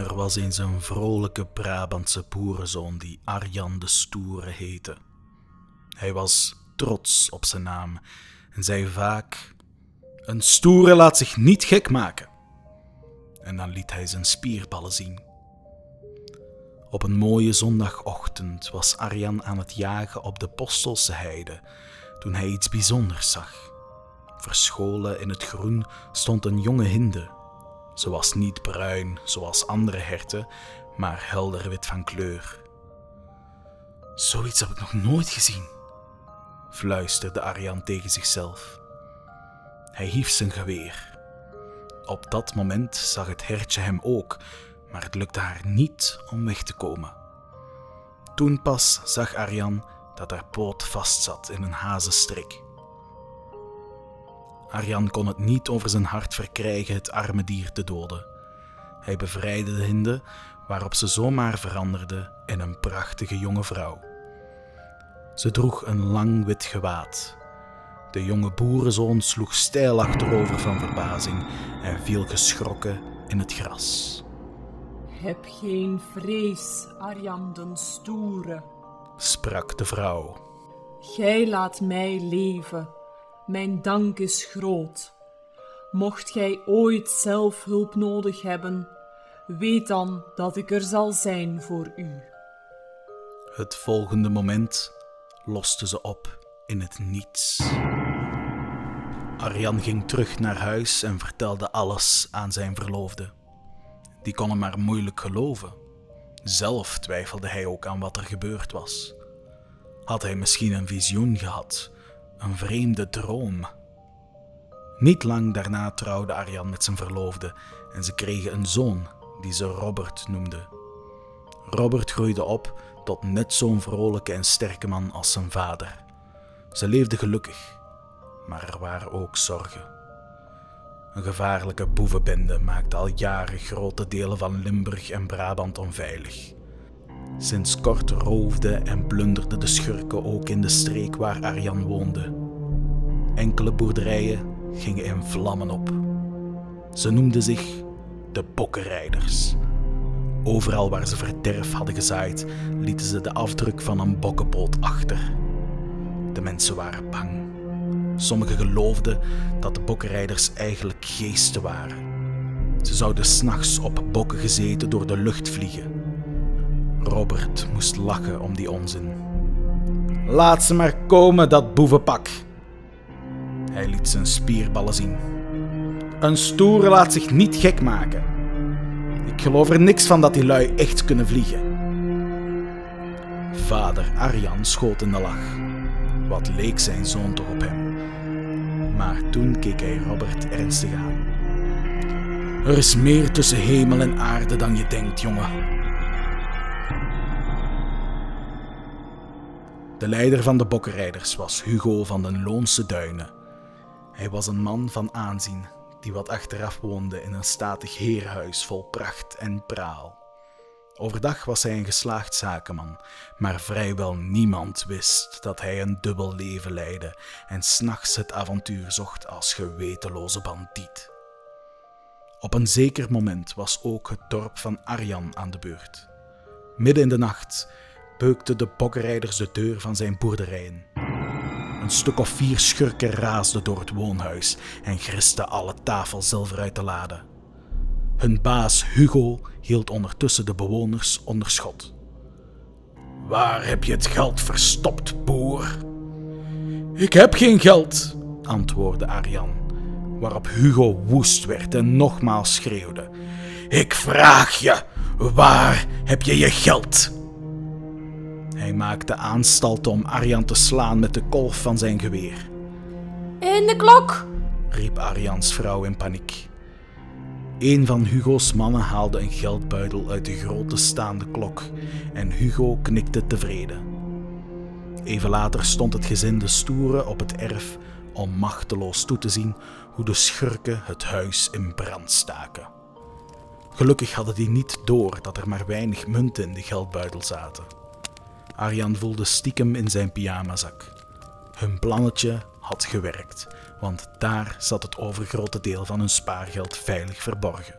Er was eens een vrolijke Brabantse boerenzoon die Arjan de Stoere heette. Hij was trots op zijn naam en zei vaak: Een stoere laat zich niet gek maken. En dan liet hij zijn spierballen zien. Op een mooie zondagochtend was Arjan aan het jagen op de Postelse heide toen hij iets bijzonders zag. Verscholen in het groen stond een jonge hinde. Ze was niet bruin zoals andere herten, maar helder wit van kleur. Zoiets heb ik nog nooit gezien, fluisterde Arjan tegen zichzelf. Hij hief zijn geweer. Op dat moment zag het hertje hem ook, maar het lukte haar niet om weg te komen. Toen pas zag Arjan dat haar poot vastzat in een hazenstrik. Arjan kon het niet over zijn hart verkrijgen het arme dier te doden. Hij bevrijdde de hinde, waarop ze zomaar veranderde in een prachtige jonge vrouw. Ze droeg een lang wit gewaad. De jonge boerenzoon sloeg steil achterover van verbazing en viel geschrokken in het gras. Heb geen vrees, Arjan den Stoere. sprak de vrouw. Gij laat mij leven. Mijn dank is groot. Mocht gij ooit zelf hulp nodig hebben, weet dan dat ik er zal zijn voor u. Het volgende moment loste ze op in het niets. Arjan ging terug naar huis en vertelde alles aan zijn verloofde. Die kon hem maar moeilijk geloven. Zelf twijfelde hij ook aan wat er gebeurd was. Had hij misschien een visioen gehad, een vreemde droom? Niet lang daarna trouwde Arjan met zijn verloofde en ze kregen een zoon die ze Robert noemde. Robert groeide op tot net zo'n vrolijke en sterke man als zijn vader. Ze leefden gelukkig, maar er waren ook zorgen. Een gevaarlijke boevenbende maakte al jaren grote delen van Limburg en Brabant onveilig. Sinds kort roofden en plunderden de schurken ook in de streek waar Arjan woonde. Enkele boerderijen gingen in vlammen op. Ze noemden zich de Bokkenrijders. Overal waar ze verderf hadden gezaaid, lieten ze de afdruk van een bokkenpoot achter. De mensen waren bang. Sommigen geloofden dat de bokkenrijders eigenlijk geesten waren. Ze zouden s'nachts op bokken gezeten door de lucht vliegen. Robert moest lachen om die onzin. Laat ze maar komen, dat boevenpak. Hij liet zijn spierballen zien. Een stoere laat zich niet gek maken. Ik geloof er niks van dat die lui echt kunnen vliegen. Vader Arjan schoot in de lach. Wat leek zijn zoon toch op hem? Maar toen keek hij Robert ernstig aan. Er is meer tussen hemel en aarde dan je denkt, jongen. De leider van de bokkenrijders was Hugo van den Loonse Duinen. Hij was een man van aanzien die wat achteraf woonde in een statig heerhuis vol pracht en praal. Overdag was hij een geslaagd zakenman, maar vrijwel niemand wist dat hij een dubbel leven leidde en s'nachts het avontuur zocht als gewetenloze bandiet. Op een zeker moment was ook het dorp van Arjan aan de beurt. Midden in de nacht beukten de bokkenrijders de deur van zijn boerderijen. Een stuk of vier schurken raasden door het woonhuis en gristen alle tafelzilver uit de lade. Hun baas Hugo hield ondertussen de bewoners onder schot. Waar heb je het geld verstopt, boer? Ik heb geen geld, antwoordde Arjan, waarop Hugo woest werd en nogmaals schreeuwde: Ik vraag je, waar heb je je geld? Hij maakte aanstalten om Arjan te slaan met de kolf van zijn geweer. In de klok! riep Arjans vrouw in paniek. Een van Hugo's mannen haalde een geldbuidel uit de grote staande klok en Hugo knikte tevreden. Even later stond het gezin de stoere op het erf om machteloos toe te zien hoe de schurken het huis in brand staken. Gelukkig hadden die niet door dat er maar weinig munten in de geldbuidel zaten. Arjan voelde stiekem in zijn pyjamazak. Hun plannetje had gewerkt, want daar zat het overgrote deel van hun spaargeld veilig verborgen.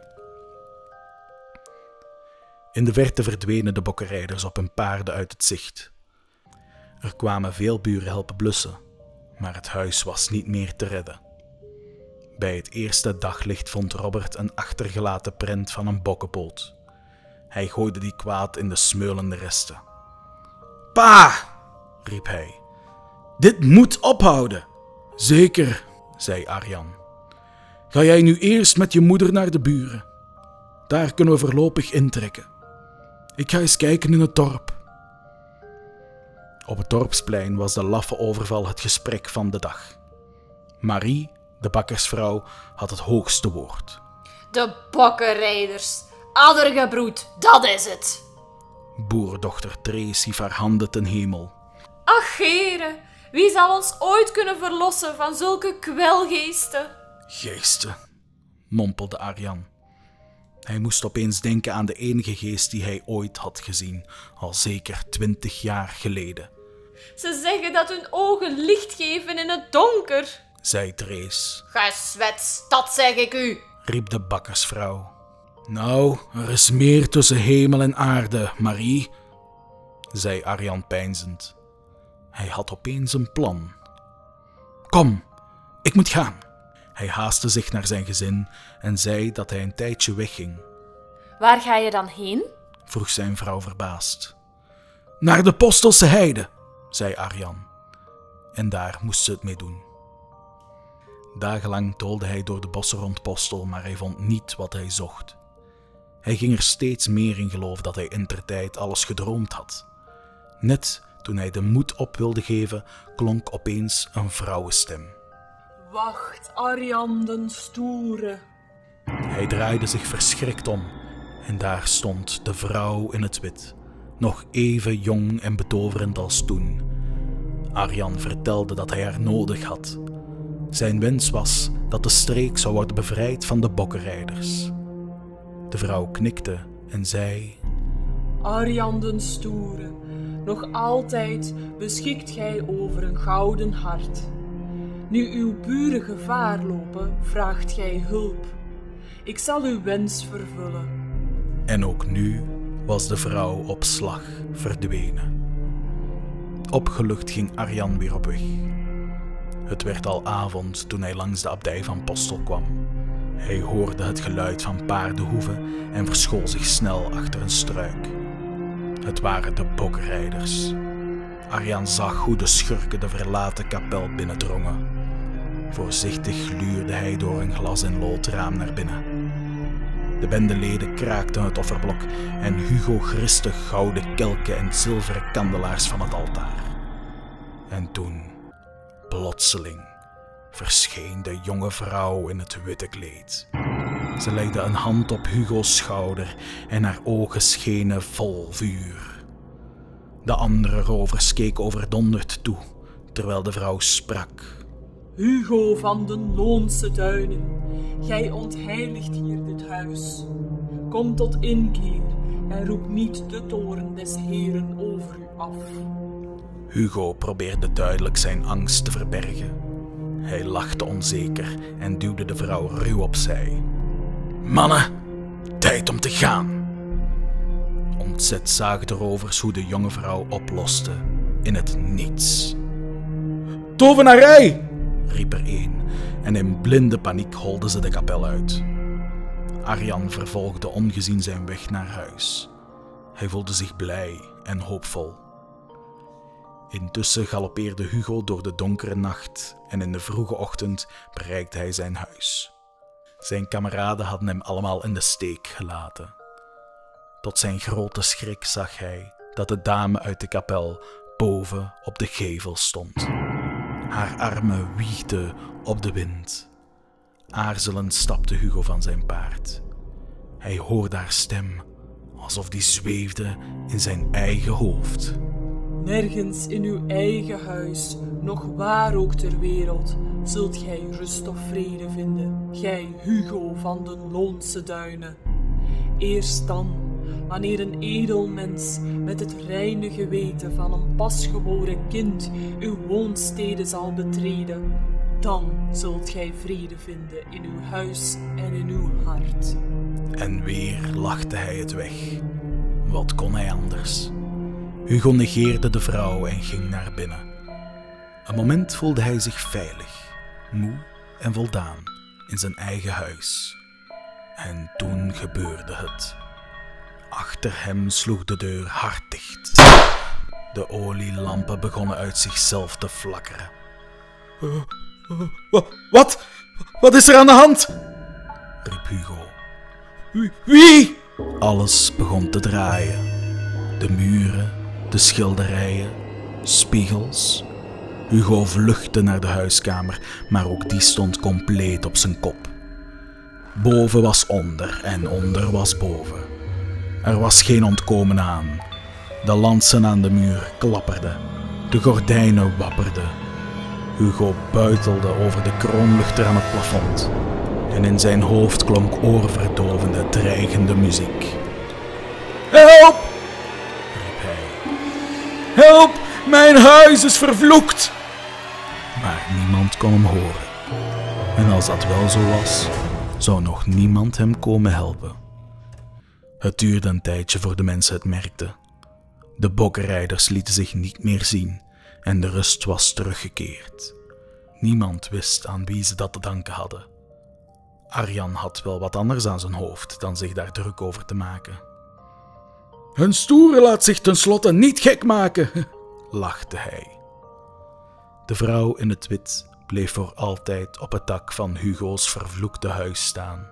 In de verte verdwenen de bokkenrijders op hun paarden uit het zicht. Er kwamen veel buren helpen blussen, maar het huis was niet meer te redden. Bij het eerste daglicht vond Robert een achtergelaten prent van een bokkenpoot. Hij gooide die kwaad in de smeulende resten. Pa! riep hij. Dit moet ophouden! Zeker, zei Arjan. Ga jij nu eerst met je moeder naar de buren. Daar kunnen we voorlopig intrekken. Ik ga eens kijken in het dorp. Op het dorpsplein was de laffe overval het gesprek van de dag. Marie, de bakkersvrouw, had het hoogste woord. De bokkenrijders. Addergebroed, dat is het. Boerdochter Trace hief haar handen ten hemel. Ach, heren, wie zal ons ooit kunnen verlossen van zulke kwelgeesten? Geesten, mompelde Arjan. Hij moest opeens denken aan de enige geest die hij ooit had gezien, al zeker twintig jaar geleden. Ze zeggen dat hun ogen licht geven in het donker. zei Trace, Geswets, dat zeg ik u. riep de bakkersvrouw. Nou, er is meer tussen hemel en aarde, Marie, zei Arjan peinzend. Hij had opeens een plan. Kom, ik moet gaan. Hij haastte zich naar zijn gezin en zei dat hij een tijdje wegging, Waar ga je dan heen? vroeg zijn vrouw verbaasd. Naar de Postelse Heide, zei Arjan. En daar moest ze het mee doen. Dagenlang doolde hij door de bossen rond Postel, maar hij vond niet wat hij zocht. Hij ging er steeds meer in geloof dat hij intertijd alles gedroomd had. Net toen hij de moed op wilde geven, klonk opeens een vrouwenstem. Wacht, Arjan den Stoere. Hij draaide zich verschrikt om en daar stond de vrouw in het wit, nog even jong en betoverend als toen. Arjan vertelde dat hij haar nodig had. Zijn wens was dat de streek zou worden bevrijd van de bokkenrijders. De vrouw knikte en zei: Arjan den Stoere, nog altijd beschikt gij over een gouden hart. Nu uw buren gevaar lopen, vraagt gij hulp. Ik zal uw wens vervullen. En ook nu was de vrouw op slag verdwenen. Opgelucht ging Arjan weer op weg. Het werd al avond toen hij langs de abdij van Postel kwam. Hij hoorde het geluid van paardenhoeven en verschool zich snel achter een struik. Het waren de bokrijders. Arjan zag hoe de schurken de verlaten kapel binnendrongen. Voorzichtig gluurde hij door een glas- en loodraam naar binnen. De bendeleden kraakten het offerblok en Hugo griste gouden kelken en zilveren kandelaars van het altaar. En toen, plotseling, verscheen de jonge vrouw in het witte kleed. Ze legde een hand op Hugo's schouder en haar ogen schenen vol vuur. De andere rovers keken overdonderd toe, terwijl de vrouw sprak. Hugo van den Loonse Duinen, gij ontheiligt hier dit huis. Kom tot inkeer en roep niet de toren des Heren over u af. Hugo probeerde duidelijk zijn angst te verbergen. Hij lachte onzeker en duwde de vrouw ruw opzij. Mannen, tijd om te gaan. Ontzet zagen de rovers hoe de jonge vrouw oploste in het niets. Tovenarij! riep er een en in blinde paniek holden ze de kapel uit. Arjan vervolgde ongezien zijn weg naar huis. Hij voelde zich blij en hoopvol. Intussen galoppeerde Hugo door de donkere nacht en in de vroege ochtend bereikte hij zijn huis. Zijn kameraden hadden hem allemaal in de steek gelaten. Tot zijn grote schrik zag hij dat de dame uit de kapel boven op de gevel stond. Haar armen wiegden op de wind. Aarzelend stapte Hugo van zijn paard. Hij hoorde haar stem, alsof die zweefde in zijn eigen hoofd. Nergens in uw eigen huis, nog waar ook ter wereld, zult gij rust of vrede vinden, gij Hugo van den Loonse Duinen. Eerst dan, wanneer een edel mens met het reine geweten van een pasgeboren kind uw woonstede zal betreden, Dan zult gij vrede vinden in uw huis en in uw hart. En weer lachte hij het weg. Wat kon hij anders? Hugo negeerde de vrouw en ging naar binnen. Een moment voelde hij zich veilig, moe en voldaan in zijn eigen huis. En toen gebeurde het. Achter hem sloeg de deur hard dicht. De olielampen begonnen uit zichzelf te flakkeren. Wat? Wat is er aan de hand? riep Hugo. Wie? Alles begon te draaien. De muren, de schilderijen, spiegels. Hugo vluchtte naar de huiskamer, maar ook die stond compleet op zijn kop. Boven was onder en onder was boven. Er was geen ontkomen aan. De lansen aan de muur klapperden, de gordijnen wapperden. Hugo buitelde over de kroonluchter aan het plafond en in zijn hoofd klonk oorverdovende, dreigende muziek. Mijn huis is vervloekt! Maar niemand kon hem horen. En als dat wel zo was, zou nog niemand hem komen helpen. Het duurde een tijdje voor de mensen het merkten. De bokkenrijders lieten zich niet meer zien en de rust was teruggekeerd. Niemand wist aan wie ze dat te danken hadden. Arjan had wel wat anders aan zijn hoofd dan zich daar druk over te maken. Een stoere laat zich tenslotte niet gek maken, lachte hij. De vrouw in het wit bleef voor altijd op het dak van Hugo's vervloekte huis staan.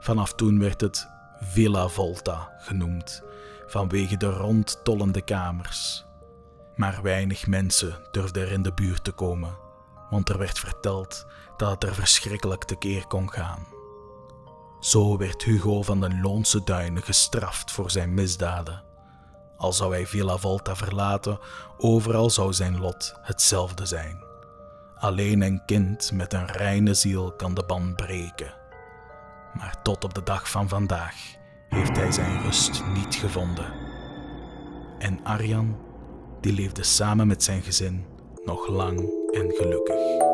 Vanaf toen werd het Villa Volta genoemd, vanwege de rondtollende kamers. Maar weinig mensen durfden er in de buurt te komen, want er werd verteld dat het er verschrikkelijk tekeer kon gaan. Zo werd Hugo van de Loonse Duinen gestraft voor zijn misdaden. Al zou hij Villa Volta verlaten, overal zou zijn lot hetzelfde zijn. Alleen een kind met een reine ziel kan de band breken. Maar tot op de dag van vandaag heeft hij zijn rust niet gevonden. En Arjan, die leefde samen met zijn gezin nog lang en gelukkig.